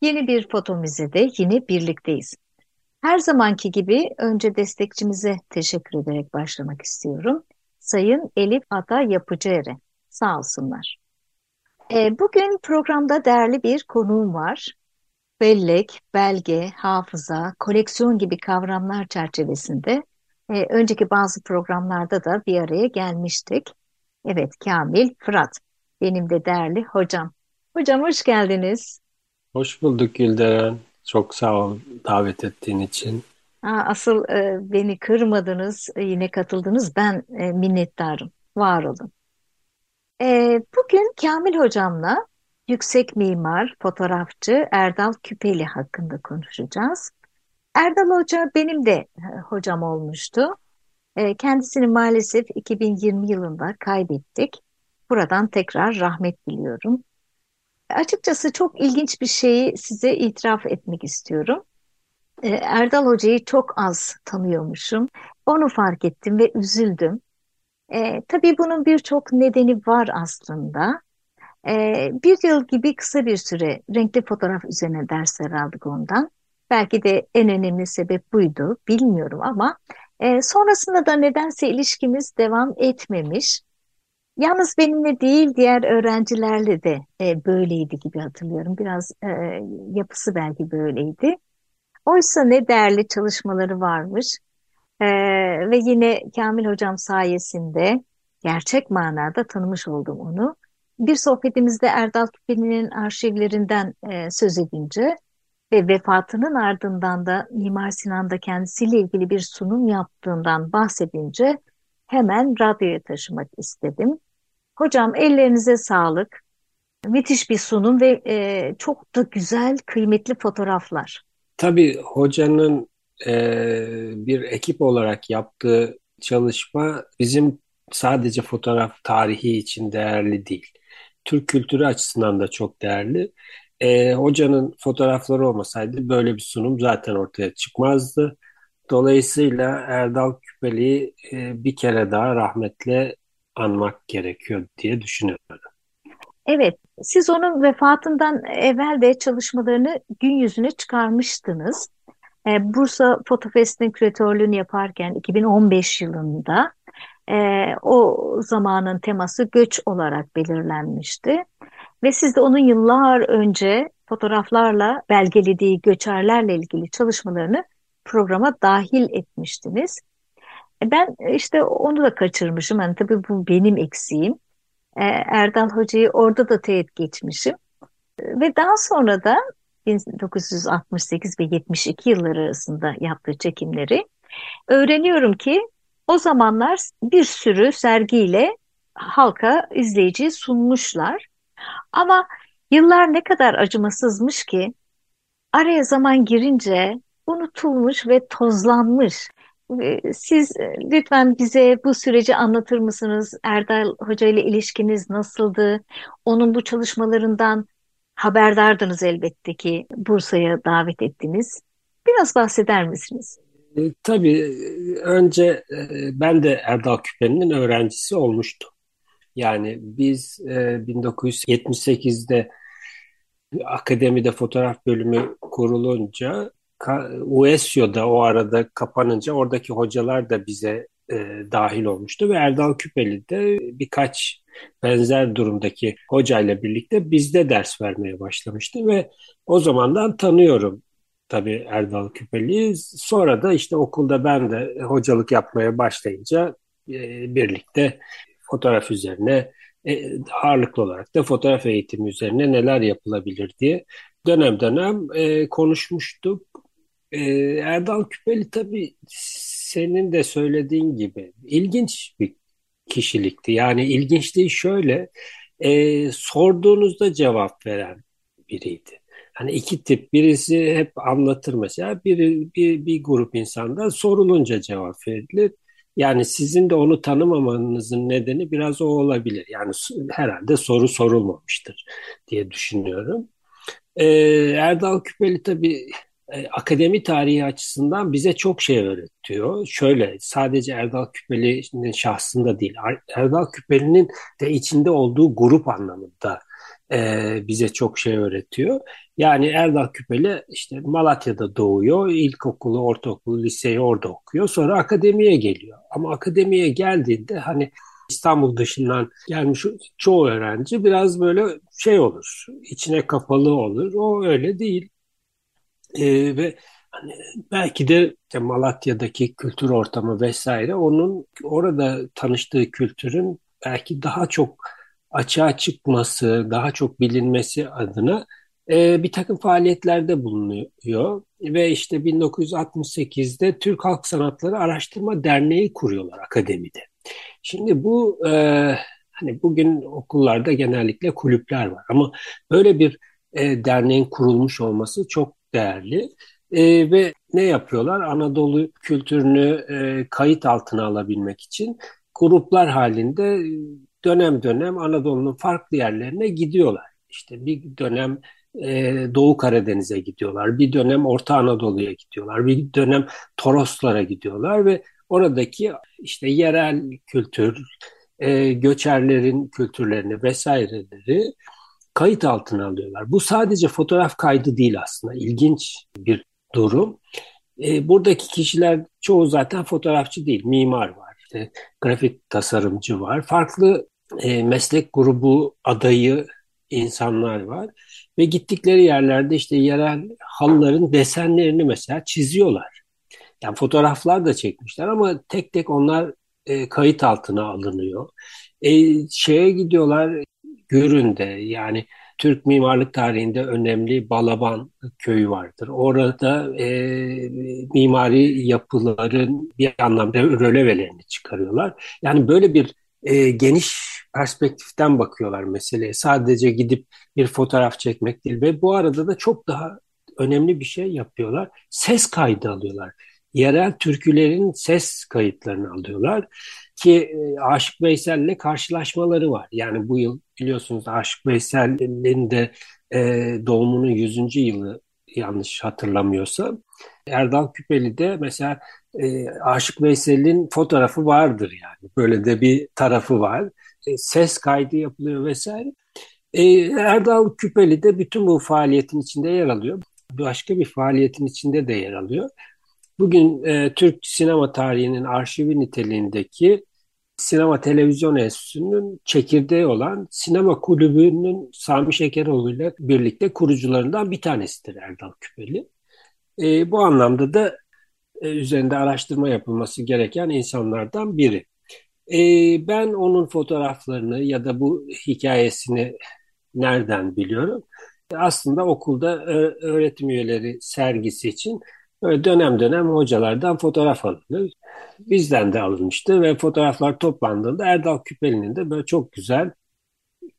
Yeni bir foto müzede yine birlikteyiz. Her zamanki gibi önce destekçimize teşekkür ederek başlamak istiyorum. Sayın Elif Ata Yapıcıere, sağ olsunlar. E, bugün programda değerli bir konuğum var. Bellek, belge, hafıza, koleksiyon gibi kavramlar çerçevesinde e, önceki bazı programlarda da bir araya gelmiştik. Evet, Kamil Fırat, benim de değerli hocam. Hocam hoş geldiniz. Hoş bulduk Gülderen. Çok sağ ol davet ettiğin için. Aa, asıl e, beni kırmadınız, e, yine katıldınız. Ben e, minnettarım. Var olun. E, bugün Kamil hocamla yüksek mimar, fotoğrafçı Erdal Küpeli hakkında konuşacağız. Erdal Hoca benim de e, hocam olmuştu. E, kendisini maalesef 2020 yılında kaybettik. Buradan tekrar rahmet diliyorum. Açıkçası çok ilginç bir şeyi size itiraf etmek istiyorum. Ee, Erdal Hoca'yı çok az tanıyormuşum. Onu fark ettim ve üzüldüm. Ee, tabii bunun birçok nedeni var aslında. Ee, bir yıl gibi kısa bir süre renkli fotoğraf üzerine dersler aldık ondan. Belki de en önemli sebep buydu, bilmiyorum ama e, sonrasında da nedense ilişkimiz devam etmemiş. Yalnız benimle değil diğer öğrencilerle de e, böyleydi gibi hatırlıyorum. Biraz e, yapısı belki böyleydi. Oysa ne değerli çalışmaları varmış. E, ve yine Kamil Hocam sayesinde gerçek manada tanımış oldum onu. Bir sohbetimizde Erdal Küpeli'nin arşivlerinden e, söz edince ve vefatının ardından da Mimar Sinan'da kendisiyle ilgili bir sunum yaptığından bahsedince hemen radyoya taşımak istedim. Hocam ellerinize sağlık. Müthiş bir sunum ve e, çok da güzel, kıymetli fotoğraflar. Tabii hocanın e, bir ekip olarak yaptığı çalışma bizim sadece fotoğraf tarihi için değerli değil. Türk kültürü açısından da çok değerli. E, hocanın fotoğrafları olmasaydı böyle bir sunum zaten ortaya çıkmazdı. Dolayısıyla Erdal Küpeli'yi e, bir kere daha rahmetle anmak gerekiyor diye düşünüyorum. Evet, siz onun vefatından evvel de çalışmalarını gün yüzüne çıkarmıştınız. Ee, Bursa Foto Fest'in küratörlüğünü yaparken 2015 yılında e, o zamanın teması göç olarak belirlenmişti. Ve siz de onun yıllar önce fotoğraflarla belgelediği göçerlerle ilgili çalışmalarını programa dahil etmiştiniz. E, ben işte onu da kaçırmışım. Yani tabii bu benim eksiğim. E, Erdal Hoca'yı orada da teğet geçmişim. Ve daha sonra da 1968 ve 72 yılları arasında yaptığı çekimleri öğreniyorum ki o zamanlar bir sürü sergiyle halka izleyici sunmuşlar. Ama yıllar ne kadar acımasızmış ki araya zaman girince unutulmuş ve tozlanmış. Ee, siz e, lütfen bize bu süreci anlatır mısınız? Erdal Hoca ile ilişkiniz nasıldı? Onun bu çalışmalarından haberdardınız elbette ki Bursa'ya davet ettiniz. Biraz bahseder misiniz? E, tabii önce e, ben de Erdal Küpeli'nin öğrencisi olmuştum. Yani biz e, 1978'de akademide fotoğraf bölümü kurulunca UESYO'da o arada kapanınca oradaki hocalar da bize e, dahil olmuştu ve Erdal Küpeli de birkaç benzer durumdaki hocayla birlikte bizde ders vermeye başlamıştı ve o zamandan tanıyorum tabii Erdal Küpeli'yi. Sonra da işte okulda ben de hocalık yapmaya başlayınca e, birlikte fotoğraf üzerine e, ağırlıklı olarak da fotoğraf eğitimi üzerine neler yapılabilir diye dönem dönem e, konuşmuştuk. E, Erdal Küpeli tabii senin de söylediğin gibi ilginç bir kişilikti. Yani ilginçliği şöyle, e, sorduğunuzda cevap veren biriydi. Hani iki tip. Birisi hep anlatır mesela. Biri, bir, bir grup insandan sorulunca cevap verilir. Yani sizin de onu tanımamanızın nedeni biraz o olabilir. Yani herhalde soru sorulmamıştır diye düşünüyorum. Ee, Erdal Küpeli tabii e, akademi tarihi açısından bize çok şey öğretiyor. Şöyle sadece Erdal Küpeli'nin şahsında değil, Erdal Küpeli'nin de içinde olduğu grup anlamında e, bize çok şey öğretiyor. Yani Erdal Küpeli işte Malatya'da doğuyor, ilkokulu, ortaokulu, liseyi orada okuyor. Sonra akademiye geliyor. Ama akademiye geldiğinde hani İstanbul dışından gelmiş çoğu öğrenci biraz böyle şey olur, içine kapalı olur. O öyle değil. Ee, ve hani belki de işte Malatya'daki kültür ortamı vesaire onun orada tanıştığı kültürün belki daha çok açığa çıkması, daha çok bilinmesi adına e, bir takım faaliyetlerde bulunuyor ve işte 1968'de Türk Halk Sanatları Araştırma Derneği kuruyorlar akademide. Şimdi bu e, hani bugün okullarda genellikle kulüpler var ama böyle bir e, derneğin kurulmuş olması çok değerli. E, ve ne yapıyorlar? Anadolu kültürünü e, kayıt altına alabilmek için gruplar halinde dönem dönem Anadolu'nun farklı yerlerine gidiyorlar. İşte bir dönem e, Doğu Karadeniz'e gidiyorlar, bir dönem Orta Anadolu'ya gidiyorlar, bir dönem Toroslara gidiyorlar ve oradaki işte yerel kültür, e, göçerlerin kültürlerini vesaireleri kayıt altına alıyorlar. Bu sadece fotoğraf kaydı değil aslında. İlginç bir durum. E, buradaki kişiler çoğu zaten fotoğrafçı değil, mimar var, işte grafik tasarımcı var. Farklı e, meslek grubu adayı insanlar var ve gittikleri yerlerde işte yerel halıların desenlerini mesela çiziyorlar. Yani fotoğraflar da çekmişler ama tek tek onlar e, kayıt altına alınıyor. E, şeye gidiyorlar Gürün'de yani Türk mimarlık tarihinde önemli Balaban köyü vardır. Orada e, mimari yapıların bir anlamda rölevelerini çıkarıyorlar. Yani böyle bir e, geniş perspektiften bakıyorlar meseleye. Sadece gidip bir fotoğraf çekmek değil ve bu arada da çok daha önemli bir şey yapıyorlar. Ses kaydı alıyorlar. Yerel türkülerin ses kayıtlarını alıyorlar ki e, Aşık Veysel'le karşılaşmaları var. Yani bu yıl biliyorsunuz Aşık Veysel'in de e, doğumunun 100. yılı yanlış hatırlamıyorsam. Erdal Küpeli de mesela e, Aşık Veysel'in fotoğrafı vardır yani. Böyle de bir tarafı var. E, ses kaydı yapılıyor vesaire. E, Erdal Küpeli de bütün bu faaliyetin içinde yer alıyor. Başka bir faaliyetin içinde de yer alıyor. Bugün e, Türk sinema tarihinin arşivi niteliğindeki Sinema Televizyon Enstitüsü'nün çekirdeği olan Sinema Kulübü'nün Sami Şekeroğlu ile birlikte kurucularından bir tanesidir Erdal Küpeli. E, bu anlamda da e, üzerinde araştırma yapılması gereken insanlardan biri. E, ben onun fotoğraflarını ya da bu hikayesini nereden biliyorum? Aslında okulda öğretim üyeleri sergisi için böyle dönem dönem hocalardan fotoğraf alınır. Bizden de alınmıştı ve fotoğraflar toplandığında Erdal Küpeli'nin de böyle çok güzel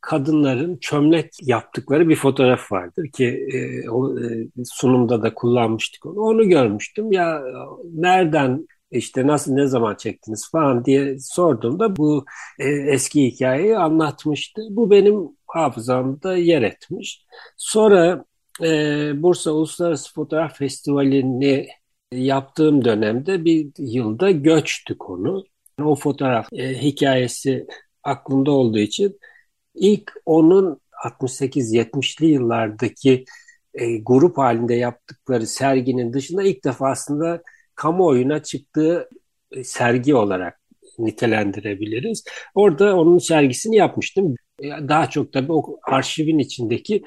kadınların çömlek yaptıkları bir fotoğraf vardır ki e, o e, sunumda da kullanmıştık onu. Onu görmüştüm. Ya nereden işte nasıl ne zaman çektiniz falan diye sorduğumda bu e, eski hikayeyi anlatmıştı. Bu benim hafızamda yer etmiş. Sonra e, Bursa Uluslararası Fotoğraf Festivali'ni yaptığım dönemde bir yılda göçtü konu. O fotoğraf e, hikayesi aklımda olduğu için ilk onun 68-70'li yıllardaki e, grup halinde yaptıkları serginin dışında ilk defa aslında kamuoyuna çıktığı e, sergi olarak nitelendirebiliriz. Orada onun sergisini yapmıştım. E, daha çok tabii o arşivin içindeki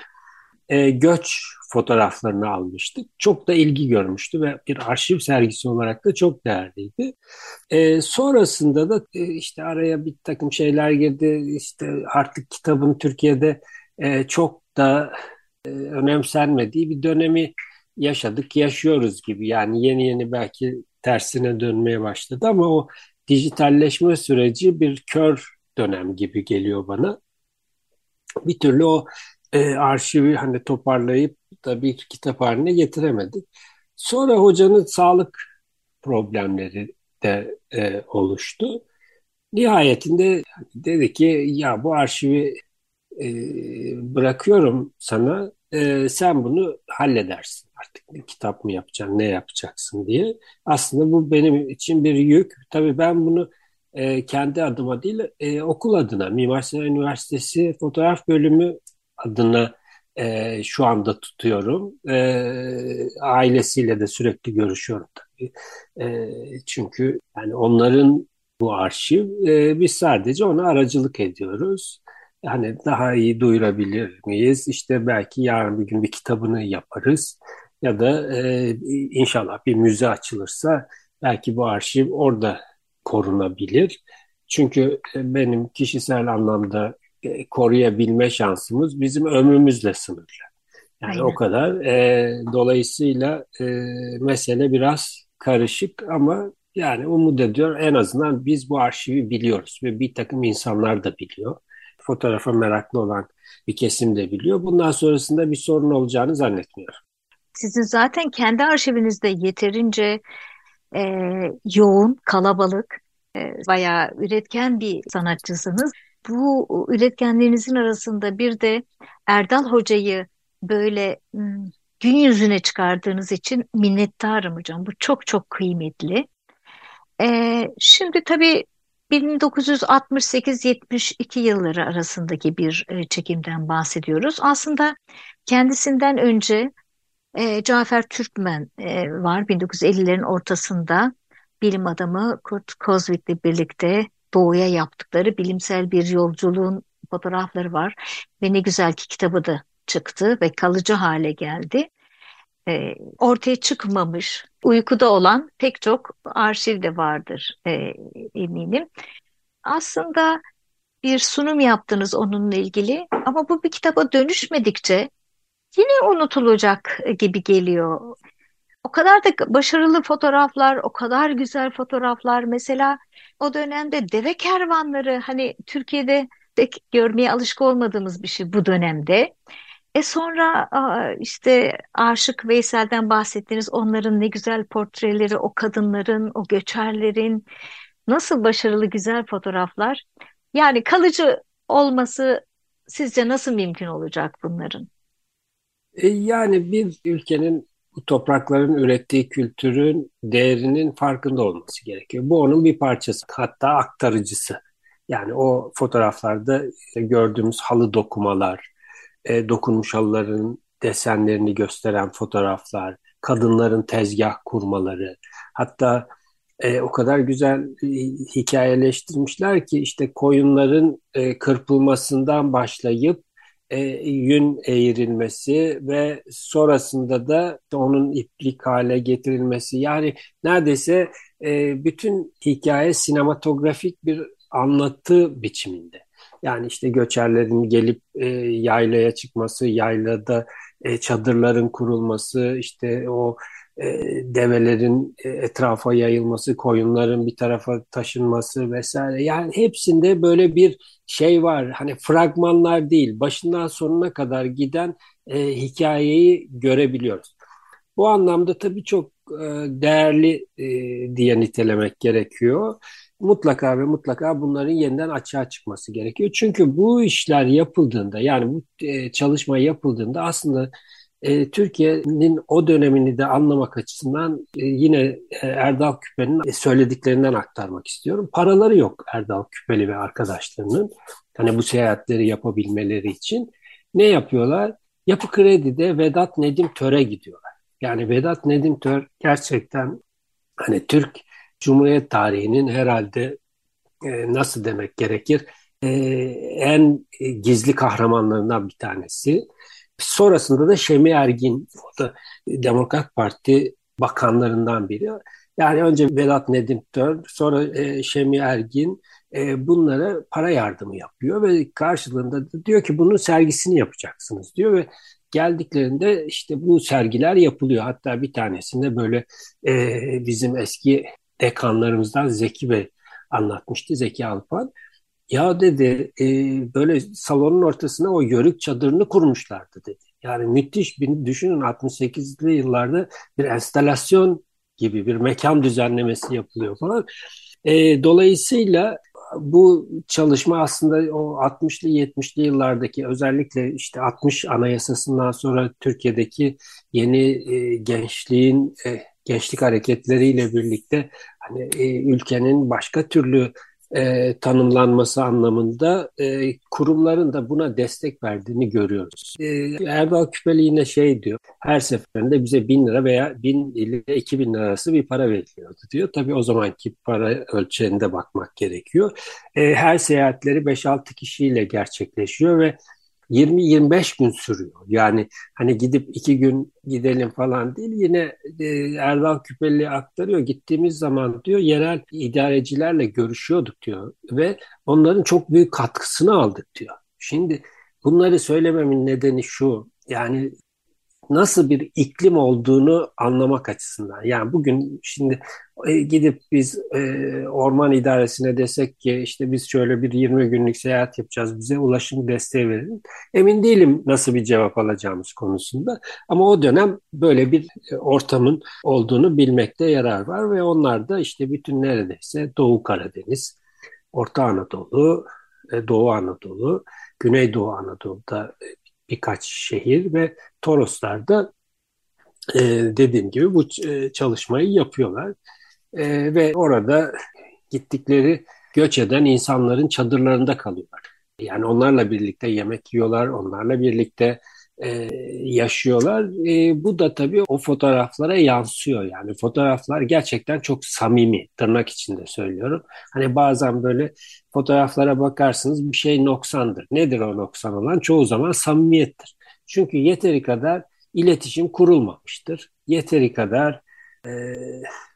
e, göç fotoğraflarını almıştık. Çok da ilgi görmüştü ve bir arşiv sergisi olarak da çok değerliydi. E, sonrasında da e, işte araya bir takım şeyler girdi. İşte artık kitabın Türkiye'de e, çok da e, önemsenmediği bir dönemi yaşadık, yaşıyoruz gibi. Yani yeni yeni belki tersine dönmeye başladı ama o dijitalleşme süreci bir kör dönem gibi geliyor bana. Bir türlü o e, arşivi hani toparlayıp da bir kitap haline getiremedik. Sonra hocanın sağlık problemleri de e, oluştu. Nihayetinde dedi ki ya bu arşivi e, bırakıyorum sana e, sen bunu halledersin artık kitap mı yapacaksın ne yapacaksın diye. Aslında bu benim için bir yük. Tabii ben bunu e, kendi adıma değil e, okul adına Mimar Sinan Üniversitesi fotoğraf bölümü adına e, şu anda tutuyorum. E, ailesiyle de sürekli görüşüyorum tabii. E, çünkü yani onların bu arşiv e, biz sadece ona aracılık ediyoruz. Yani daha iyi duyurabilir miyiz? İşte belki yarın bir gün bir kitabını yaparız ya da e, inşallah bir müze açılırsa belki bu arşiv orada korunabilir. Çünkü e, benim kişisel anlamda koruyabilme şansımız bizim ömrümüzle sınırlı. Yani Aynen. o kadar. E, dolayısıyla e, mesele biraz karışık ama yani umut ediyor en azından biz bu arşivi biliyoruz ve bir takım insanlar da biliyor. Fotoğrafa meraklı olan bir kesim de biliyor. Bundan sonrasında bir sorun olacağını zannetmiyorum. Sizin zaten kendi arşivinizde yeterince e, yoğun, kalabalık, e, bayağı üretken bir sanatçısınız. Bu üretkenliğinizin arasında bir de Erdal Hoca'yı böyle gün yüzüne çıkardığınız için minnettarım hocam. Bu çok çok kıymetli. E, şimdi tabii 1968-72 yılları arasındaki bir e, çekimden bahsediyoruz. Aslında kendisinden önce e, Cafer Türkmen e, var 1950'lerin ortasında bilim adamı Kurt Kozvik'le birlikte doğuya yaptıkları bilimsel bir yolculuğun fotoğrafları var ve ne güzel ki kitabı da çıktı ve kalıcı hale geldi. E, ortaya çıkmamış, uykuda olan pek çok arşiv de vardır e, eminim. Aslında bir sunum yaptınız onunla ilgili ama bu bir kitaba dönüşmedikçe yine unutulacak gibi geliyor. O kadar da başarılı fotoğraflar, o kadar güzel fotoğraflar. Mesela o dönemde deve kervanları hani Türkiye'de pek görmeye alışık olmadığımız bir şey bu dönemde. E sonra işte Aşık Veysel'den bahsettiniz. Onların ne güzel portreleri, o kadınların, o göçerlerin nasıl başarılı güzel fotoğraflar. Yani kalıcı olması sizce nasıl mümkün olacak bunların? E, yani bir ülkenin bu toprakların ürettiği kültürün değerinin farkında olması gerekiyor. Bu onun bir parçası, hatta aktarıcısı. Yani o fotoğraflarda gördüğümüz halı dokumalar, e, dokunmuş halıların desenlerini gösteren fotoğraflar, kadınların tezgah kurmaları, hatta e, o kadar güzel e, hikayeleştirmişler ki işte koyunların e, kırpılmasından başlayıp e, yün eğrilmesi ve sonrasında da onun iplik hale getirilmesi. Yani neredeyse e, bütün hikaye sinematografik bir anlatı biçiminde. Yani işte göçerlerin gelip e, yaylaya çıkması, yaylada e, çadırların kurulması, işte o develerin e, etrafa yayılması, koyunların bir tarafa taşınması vesaire. Yani hepsinde böyle bir şey var. Hani fragmanlar değil, başından sonuna kadar giden e, hikayeyi görebiliyoruz. Bu anlamda tabii çok e, değerli e, diye nitelemek gerekiyor. Mutlaka ve mutlaka bunların yeniden açığa çıkması gerekiyor. Çünkü bu işler yapıldığında yani bu e, çalışma yapıldığında aslında e, Türkiye'nin o dönemini de anlamak açısından e, yine e, Erdal Küpe'nin söylediklerinden aktarmak istiyorum. Paraları yok Erdal Küpeli ve arkadaşlarının. Hani bu seyahatleri yapabilmeleri için. Ne yapıyorlar? Yapı Kredi'de Vedat Nedim Tör'e gidiyorlar. Yani Vedat Nedim Tör gerçekten hani Türk Cumhuriyet tarihinin herhalde nasıl demek gerekir en gizli kahramanlarından bir tanesi. Sonrasında da Şemi Ergin, o da Demokrat Parti bakanlarından biri. Yani önce Vedat Nedim Tör, sonra e, Şemi Ergin e, bunlara para yardımı yapıyor ve karşılığında da diyor ki bunun sergisini yapacaksınız diyor ve geldiklerinde işte bu sergiler yapılıyor. Hatta bir tanesinde böyle e, bizim eski dekanlarımızdan Zeki Bey anlatmıştı, Zeki Alpan. Ya dedi e, böyle salonun ortasına o yörük çadırını kurmuşlardı dedi. Yani müthiş bir düşünün 68'li yıllarda bir enstalasyon gibi bir mekan düzenlemesi yapılıyor falan. E, dolayısıyla bu çalışma aslında o 60'lı 70'li yıllardaki özellikle işte 60 anayasasından sonra Türkiye'deki yeni e, gençliğin e, gençlik hareketleriyle birlikte hani e, ülkenin başka türlü e, tanımlanması anlamında e, kurumların da buna destek verdiğini görüyoruz. E, Erdal Küpeli yine şey diyor, her seferinde bize bin lira veya bin ile iki bin lira arası bir para veriliyordu diyor. Tabii o zamanki para ölçeğinde bakmak gerekiyor. E, her seyahatleri 5-6 kişiyle gerçekleşiyor ve 20-25 gün sürüyor. Yani hani gidip iki gün gidelim falan değil. Yine e, Erdal Küpeli aktarıyor. Gittiğimiz zaman diyor yerel idarecilerle görüşüyorduk diyor. Ve onların çok büyük katkısını aldık diyor. Şimdi bunları söylememin nedeni şu. Yani nasıl bir iklim olduğunu anlamak açısından. Yani bugün şimdi e, gidip biz e, orman idaresine desek ki işte biz şöyle bir 20 günlük seyahat yapacağız bize ulaşım desteği verin. Emin değilim nasıl bir cevap alacağımız konusunda. Ama o dönem böyle bir e, ortamın olduğunu bilmekte yarar var ve onlar da işte bütün neredeyse Doğu Karadeniz, Orta Anadolu, e, Doğu Anadolu, Güneydoğu Anadolu'da birkaç şehir ve Toroslar'da e, dediğim gibi bu e, çalışmayı yapıyorlar. E, ve orada gittikleri göç eden insanların çadırlarında kalıyorlar. Yani onlarla birlikte yemek yiyorlar, onlarla birlikte e, yaşıyorlar. E, bu da tabii o fotoğraflara yansıyor. Yani fotoğraflar gerçekten çok samimi, tırnak içinde söylüyorum. Hani bazen böyle fotoğraflara bakarsınız bir şey noksandır. Nedir o noksan olan? Çoğu zaman samimiyettir. Çünkü yeteri kadar iletişim kurulmamıştır. Yeteri kadar e,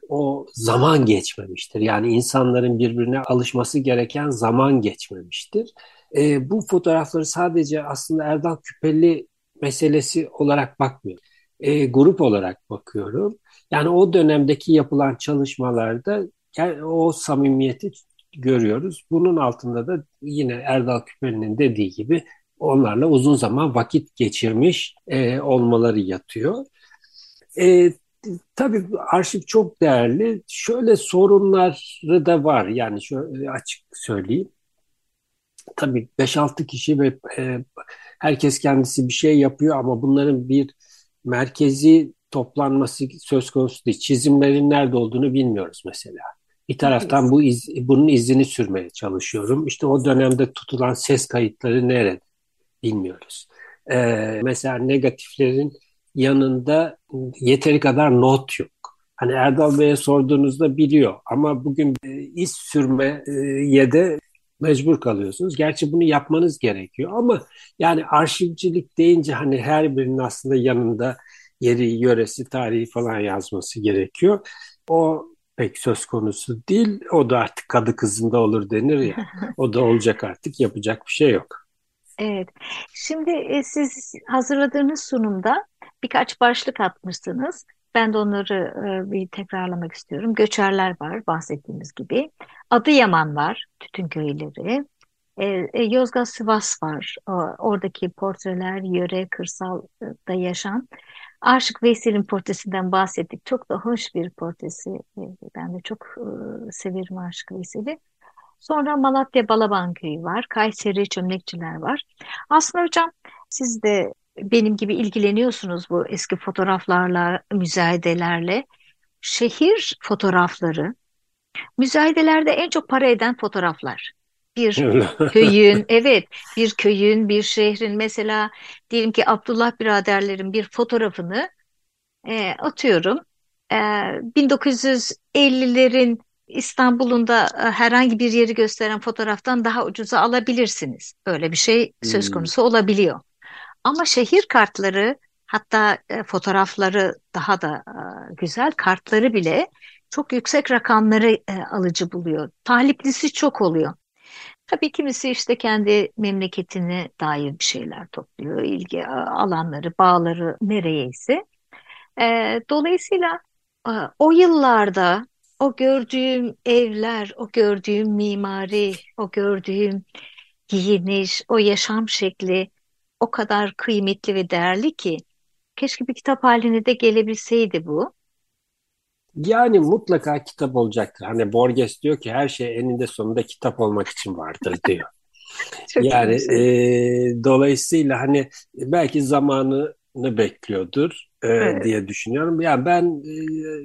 o zaman geçmemiştir. Yani insanların birbirine alışması gereken zaman geçmemiştir. E, bu fotoğrafları sadece aslında Erdal Küpeli meselesi olarak bakmıyorum. E, grup olarak bakıyorum. Yani o dönemdeki yapılan çalışmalarda yani o samimiyeti görüyoruz. Bunun altında da yine Erdal Küpeli'nin dediği gibi onlarla uzun zaman vakit geçirmiş e, olmaları yatıyor. E, tabii arşiv çok değerli. Şöyle sorunları da var. Yani şöyle açık söyleyeyim. Tabii 5-6 kişi ve e, herkes kendisi bir şey yapıyor ama bunların bir merkezi toplanması söz konusu değil. Çizimlerin nerede olduğunu bilmiyoruz mesela. Bir taraftan bu iz, bunun izini sürmeye çalışıyorum. İşte o dönemde tutulan ses kayıtları nerede bilmiyoruz. Ee, mesela negatiflerin yanında yeteri kadar not yok. Hani Erdal Bey'e sorduğunuzda biliyor ama bugün iz sürmeye de mecbur kalıyorsunuz. Gerçi bunu yapmanız gerekiyor ama yani arşivcilik deyince hani her birinin aslında yanında yeri, yöresi, tarihi falan yazması gerekiyor. O pek söz konusu değil. O da artık kadı kızında olur denir ya. O da olacak artık yapacak bir şey yok. Evet. Şimdi e, siz hazırladığınız sunumda birkaç başlık atmışsınız. Ben de onları e, bir tekrarlamak istiyorum. Göçerler var bahsettiğimiz gibi. Adıyaman var, tütün köyleri. E, e, Yozgat Sivas var. O, oradaki portreler, yöre, kırsalda yaşam. Aşık Veysel'in portresinden bahsettik. Çok da hoş bir portresi. E, ben de çok e, severim Aşık Veysel'i. Sonra Malatya Balaban Köyü var. Kayseri Çömlekçiler var. Aslında hocam siz de benim gibi ilgileniyorsunuz bu eski fotoğraflarla, müzayedelerle. Şehir fotoğrafları, müzayedelerde en çok para eden fotoğraflar. Bir köyün, evet, bir köyün, bir şehrin mesela diyelim ki Abdullah biraderlerin bir fotoğrafını e, atıyorum. E, 1950'lerin İstanbul'un da e, herhangi bir yeri gösteren fotoğraftan daha ucuza alabilirsiniz. Böyle bir şey söz hmm. konusu olabiliyor. Ama şehir kartları hatta e, fotoğrafları daha da e, güzel kartları bile çok yüksek rakamları alıcı buluyor. Taliplisi çok oluyor. Tabii kimisi işte kendi memleketine dair bir şeyler topluyor, ilgi alanları, bağları nereyeyse. dolayısıyla o yıllarda o gördüğüm evler, o gördüğüm mimari, o gördüğüm giyiniş, o yaşam şekli o kadar kıymetli ve değerli ki keşke bir kitap haline de gelebilseydi bu. Yani mutlaka kitap olacaktır. Hani Borges diyor ki her şey eninde sonunda kitap olmak için vardır diyor. Çok Yani e, dolayısıyla hani belki zamanını bekliyordur e, Evet. diye düşünüyorum. Ya ben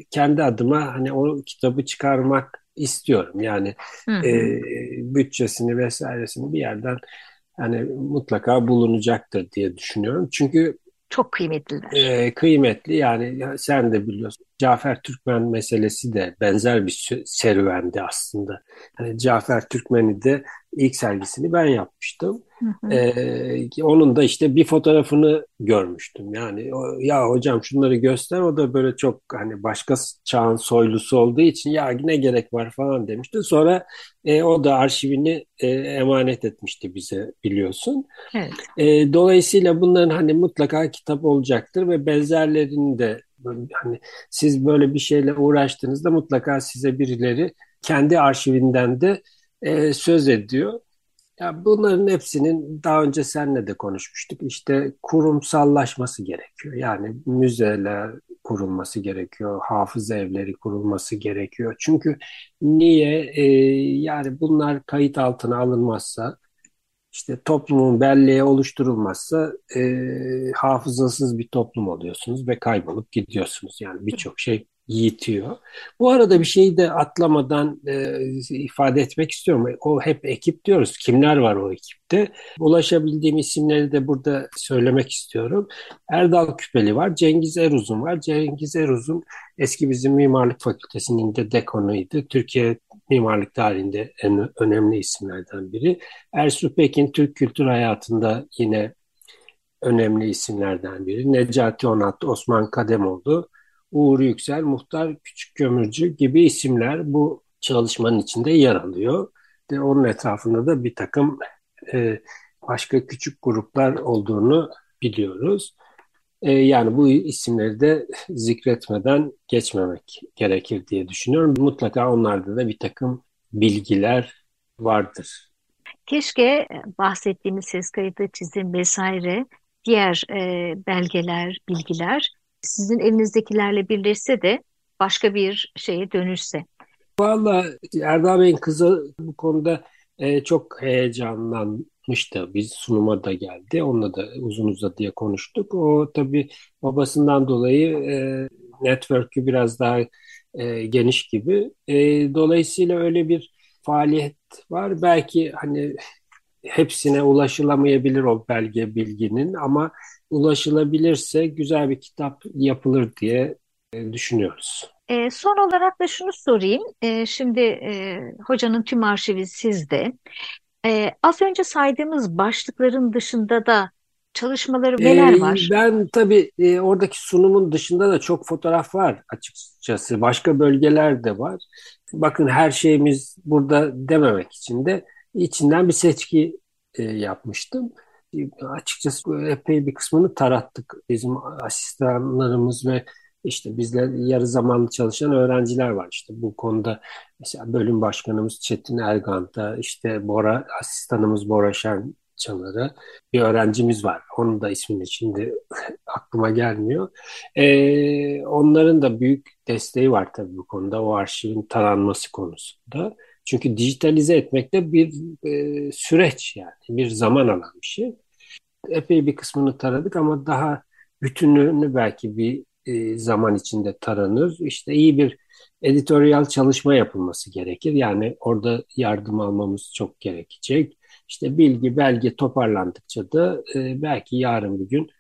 e, kendi adıma hani o kitabı çıkarmak istiyorum. Yani Hı e, bütçesini vesairesini bir yerden hani mutlaka bulunacaktır diye düşünüyorum. Çünkü Çok kıymetliler. e, kıymetli yani ya sen de biliyorsun Cafer Türkmen meselesi de benzer bir serüvendi aslında. Hani Cafer Türkmen'i de ilk sergisini ben yapmıştım. Hı hı. E, onun da işte bir fotoğrafını görmüştüm. Yani o, ya hocam şunları göster o da böyle çok hani başka çağın soylusu olduğu için ya ne gerek var falan demişti. Sonra e, o da arşivini e, emanet etmişti bize biliyorsun. Evet. E, dolayısıyla bunların hani mutlaka kitap olacaktır ve benzerlerini de hani siz böyle bir şeyle uğraştığınızda mutlaka size birileri kendi arşivinden de e, söz ediyor. Ya bunların hepsinin daha önce seninle de konuşmuştuk. İşte kurumsallaşması gerekiyor. Yani müzeler kurulması gerekiyor, hafıza evleri kurulması gerekiyor. Çünkü niye? E, yani bunlar kayıt altına alınmazsa işte toplumun belleği oluşturulmazsa e, hafızasız bir toplum oluyorsunuz ve kaybolup gidiyorsunuz. Yani birçok şey yitiyor. Bu arada bir şeyi de atlamadan e, ifade etmek istiyorum. O hep ekip diyoruz. Kimler var o ekipte? Ulaşabildiğim isimleri de burada söylemek istiyorum. Erdal Küpeli var, Cengiz Eruzun var. Cengiz Eruzun eski bizim mimarlık fakültesinin de dekanıydı. Türkiye mimarlık tarihinde en önemli isimlerden biri. Ersu Pekin Türk kültür hayatında yine önemli isimlerden biri. Necati Onat, Osman Kademoğlu, Uğur Yüksel, Muhtar Küçük Kömürcü gibi isimler bu çalışmanın içinde yer alıyor. De onun etrafında da bir takım e, başka küçük gruplar olduğunu biliyoruz. E, yani bu isimleri de zikretmeden geçmemek gerekir diye düşünüyorum. Mutlaka onlarda da bir takım bilgiler vardır. Keşke bahsettiğimiz ses kayıtı, çizim vesaire diğer e, belgeler, bilgiler sizin elinizdekilerle birleşse de başka bir şeye dönüşse. Valla Erdal Bey'in kızı bu konuda e, çok heyecanlanmıştı. Biz sunuma da geldi. Onunla da uzun uzadıya konuştuk. O tabii babasından dolayı e, network'ü biraz daha e, geniş gibi. E, dolayısıyla öyle bir faaliyet var. Belki hani hepsine ulaşılamayabilir o belge bilginin ama ulaşılabilirse güzel bir kitap yapılır diye e, düşünüyoruz. E, son olarak da şunu sorayım. E, şimdi e, hocanın tüm arşivi sizde. E, az önce saydığımız başlıkların dışında da çalışmaları neler Ee, var? ben tabii e, oradaki sunumun dışında da çok fotoğraf var açıkçası. Başka bölgeler de var. Bakın her şeyimiz burada dememek için de içinden bir seçki e, yapmıştım. Açıkçası epey bir kısmını tarattık. Bizim asistanlarımız ve işte bizle yarı zamanlı çalışan öğrenciler var işte bu konuda. Mesela bölüm başkanımız Çetin Ergant'a, işte Bora, asistanımız Bora Şen Çanar'a bir öğrencimiz var. Onun da ismini şimdi aklıma gelmiyor. Ee, onların da büyük desteği var tabii bu konuda. O arşivin taranması konusunda. Çünkü dijitalize etmek de bir e, süreç yani. Bir zaman alan bir şey. Epey bir kısmını taradık ama daha bütünlüğünü belki bir e, zaman içinde taranır. İşte iyi bir editoryal çalışma yapılması gerekir. Yani orada yardım almamız çok gerekecek. İşte bilgi, belge toparlandıkça da e, belki yarın bir gün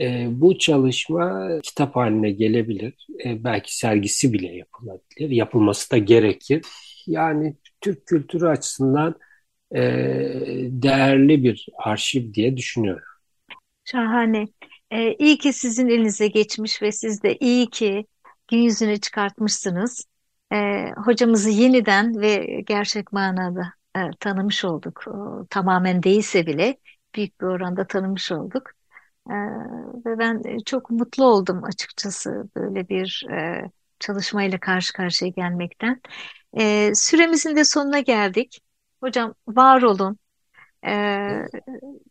e, bu çalışma kitap haline gelebilir. E, belki sergisi bile yapılabilir. Yapılması da gerekir. Yani Türk kültürü açısından e, değerli bir arşiv diye düşünüyorum. Şahane. Ee, iyi ki sizin elinize geçmiş ve siz de iyi ki gün yüzüne çıkartmışsınız. Ee, hocamızı yeniden ve gerçek manada e, tanımış olduk. O, tamamen değilse bile büyük bir oranda tanımış olduk. Ee, ve ben çok mutlu oldum açıkçası böyle bir e, çalışmayla karşı karşıya gelmekten. Ee, süremizin de sonuna geldik. Hocam var olun. Ee,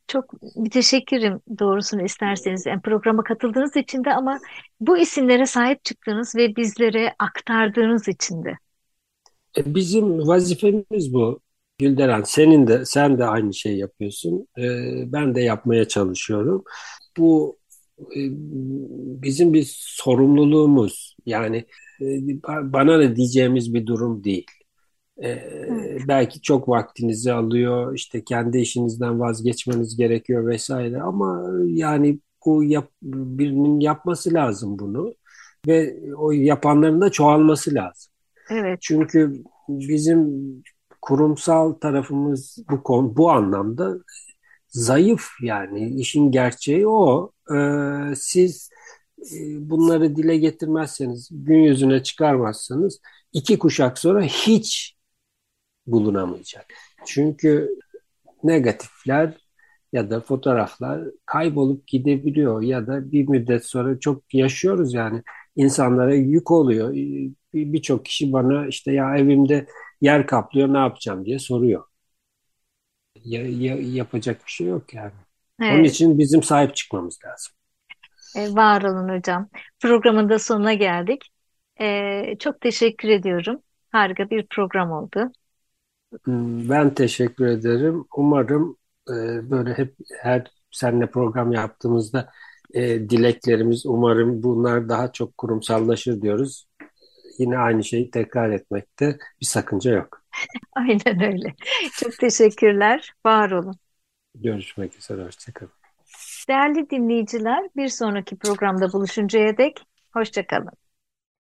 çok teşekkürüm doğrusunu isterseniz. Yani programa katıldığınız için de ama bu isimlere sahip çıktığınız ve bizlere aktardığınız için de. E, Bizim vazifemiz bu. Gülderen, senin de sen de aynı şeyi yapıyorsun. E, ben de yapmaya çalışıyorum. Bu e, bizim bir sorumluluğumuz. Yani e, bana da diyeceğimiz bir durum değil. Ee, belki çok vaktinizi alıyor, işte kendi işinizden vazgeçmeniz gerekiyor vesaire ama yani bu yap, birinin yapması lazım bunu ve o yapanların da çoğalması lazım. evet, Çünkü bizim kurumsal tarafımız bu konu bu anlamda zayıf yani işin gerçeği o. Ee, siz e, bunları dile getirmezseniz, gün yüzüne çıkarmazsanız iki kuşak sonra hiç bulunamayacak. Çünkü negatifler ya da fotoğraflar kaybolup gidebiliyor ya da bir müddet sonra çok yaşıyoruz yani insanlara yük oluyor. Bir- Birçok kişi bana işte ya evimde yer kaplıyor ne yapacağım diye soruyor. Ya, ya- yapacak bir şey yok yani. Onun evet. için bizim sahip çıkmamız lazım. E, var olun hocam. Programın da sonuna geldik. E, çok teşekkür ediyorum. Harika bir program oldu. Hmm, Ben teşekkür ederim. Umarım e, böyle hep her seninle program yaptığımızda e, dileklerimiz umarım bunlar daha çok kurumsallaşır diyoruz. Yine aynı şeyi tekrar etmekte bir sakınca yok. Aynen öyle. Çok teşekkürler. Var olun. Görüşmek üzere. Hoşçakalın. Değerli dinleyiciler, bir sonraki programda buluşuncaya dek hoşça kalın.